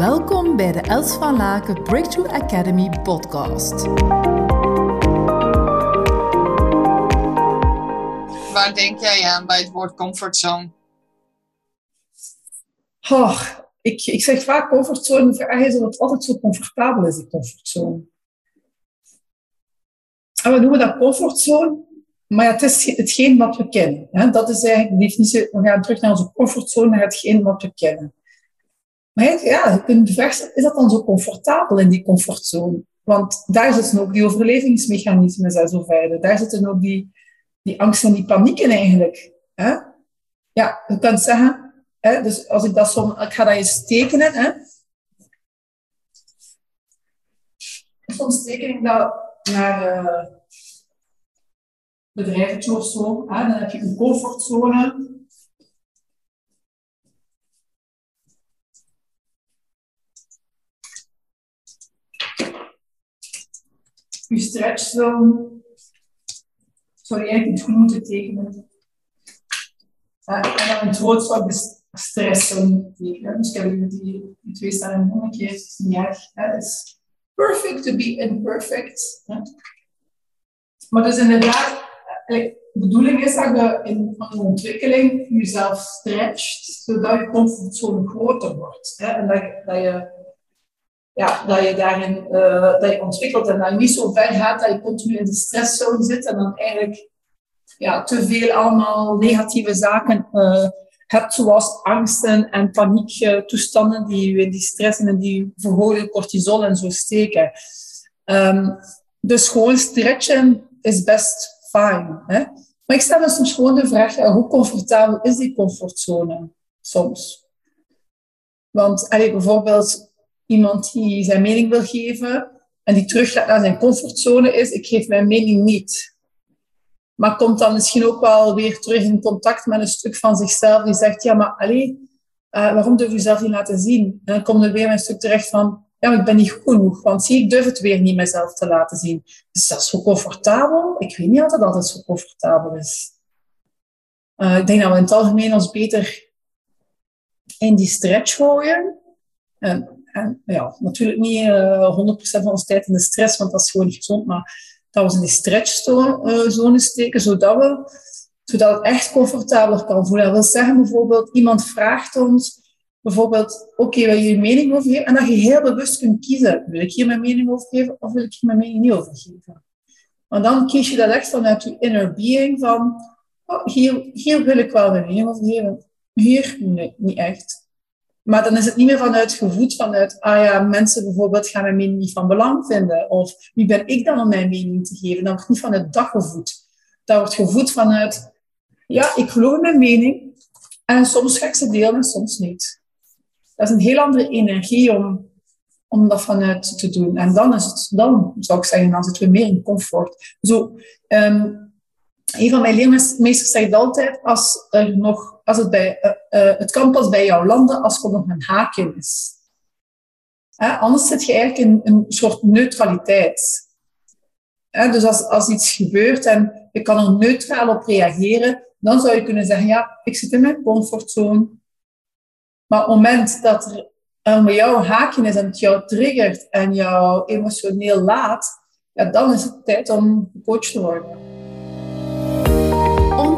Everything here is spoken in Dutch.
Welkom bij de Els van Laken Breakthrough Academy podcast. Waar denk jij aan bij het woord comfortzone? Oh, ik, ik zeg vaak comfortzone, vraag is of het altijd zo comfortabel is, die comfortzone. En we noemen dat comfortzone, maar ja, het is hetgeen wat we kennen. Hè? Dat is eigenlijk de definitie. We gaan terug naar onze comfortzone, naar hetgeen wat we kennen. Maar ja, je kunt stellen, is dat dan zo comfortabel in die comfortzone? Want daar zitten ook die overlevingsmechanismen en zo verder. Daar zitten ook die, die angst en die panieken eigenlijk. Hè? Ja, je kunt zeggen, hè, dus als ik dat zo, ik ga dat eens tekenen. Hè? Soms teken ik dat naar uh, bedrijven of zo. Hè? Dan heb je een comfortzone. Je stretchzone. Sorry, eigenlijk het goed moeten tekenen. En dan het rood zou ik stressen tekenen. Dus ik heb die, die twee staan in een keer. Het is is perfect to be imperfect. Maar dus inderdaad, de bedoeling is dat je in een ontwikkeling jezelf stretcht, zodat je comfortzone groter wordt. En je, dat je, ja, dat je daarin uh, dat je ontwikkelt en dat je niet zo ver gaat dat je continu in de stresszone zit en dan eigenlijk ja, te veel allemaal negatieve zaken uh, hebt, zoals angsten en paniektoestanden die je in die stress en die verhoogde cortisol en zo steken. Um, dus gewoon stretchen is best fijn. Maar ik stel me soms gewoon de vraag, hoe comfortabel is die comfortzone soms? Want allee, bijvoorbeeld iemand die zijn mening wil geven en die terug gaat naar zijn comfortzone is, ik geef mijn mening niet. Maar komt dan misschien ook wel weer terug in contact met een stuk van zichzelf die zegt, ja, maar allee, uh, waarom durf je jezelf niet laten zien? En dan komt er weer een stuk terecht van, ja, maar ik ben niet goed genoeg, want zie, ik durf het weer niet mezelf te laten zien. Dus dat is zo comfortabel. Ik weet niet altijd dat het zo comfortabel is. Uh, ik denk dat we in het algemeen ons beter in die stretch gooien. En, en ja, natuurlijk niet uh, 100% van onze tijd in de stress, want dat is gewoon niet gezond, maar dat we in die stretchzone steken, zodat, we, zodat het echt comfortabeler kan voelen. Dat wil zeggen bijvoorbeeld, iemand vraagt ons bijvoorbeeld, oké, wil je je mening over geven? En dat je heel bewust kunt kiezen, wil ik hier mijn mening over geven of wil ik hier mijn mening niet over geven? Maar dan kies je dat echt vanuit je inner being van, oh, hier, hier wil ik wel mijn mening over geven. Hier, niet echt. Maar dan is het niet meer vanuit gevoed, vanuit, ah ja, mensen bijvoorbeeld gaan mijn mening niet van belang vinden. Of wie ben ik dan om mijn mening te geven? Dat wordt niet vanuit dat gevoed. Dat wordt gevoed vanuit, ja, ik geloof in mijn mening. En soms ga ze delen en soms niet. Dat is een heel andere energie om, om dat vanuit te doen. En dan is het, dan zou ik zeggen, dan zitten we meer in comfort. Zo, um, een van mijn leermeesters zegt altijd, als, nog, als het, bij, uh, uh, het kan pas bij jou landen als er nog een haakje is. Hè? Anders zit je eigenlijk in een soort neutraliteit. Hè? Dus als, als iets gebeurt en je kan er neutraal op reageren, dan zou je kunnen zeggen, ja, ik zit in mijn comfortzone. Maar op het moment dat er bij jou een haakje is en het jou triggert en jou emotioneel laat, ja, dan is het tijd om coach te worden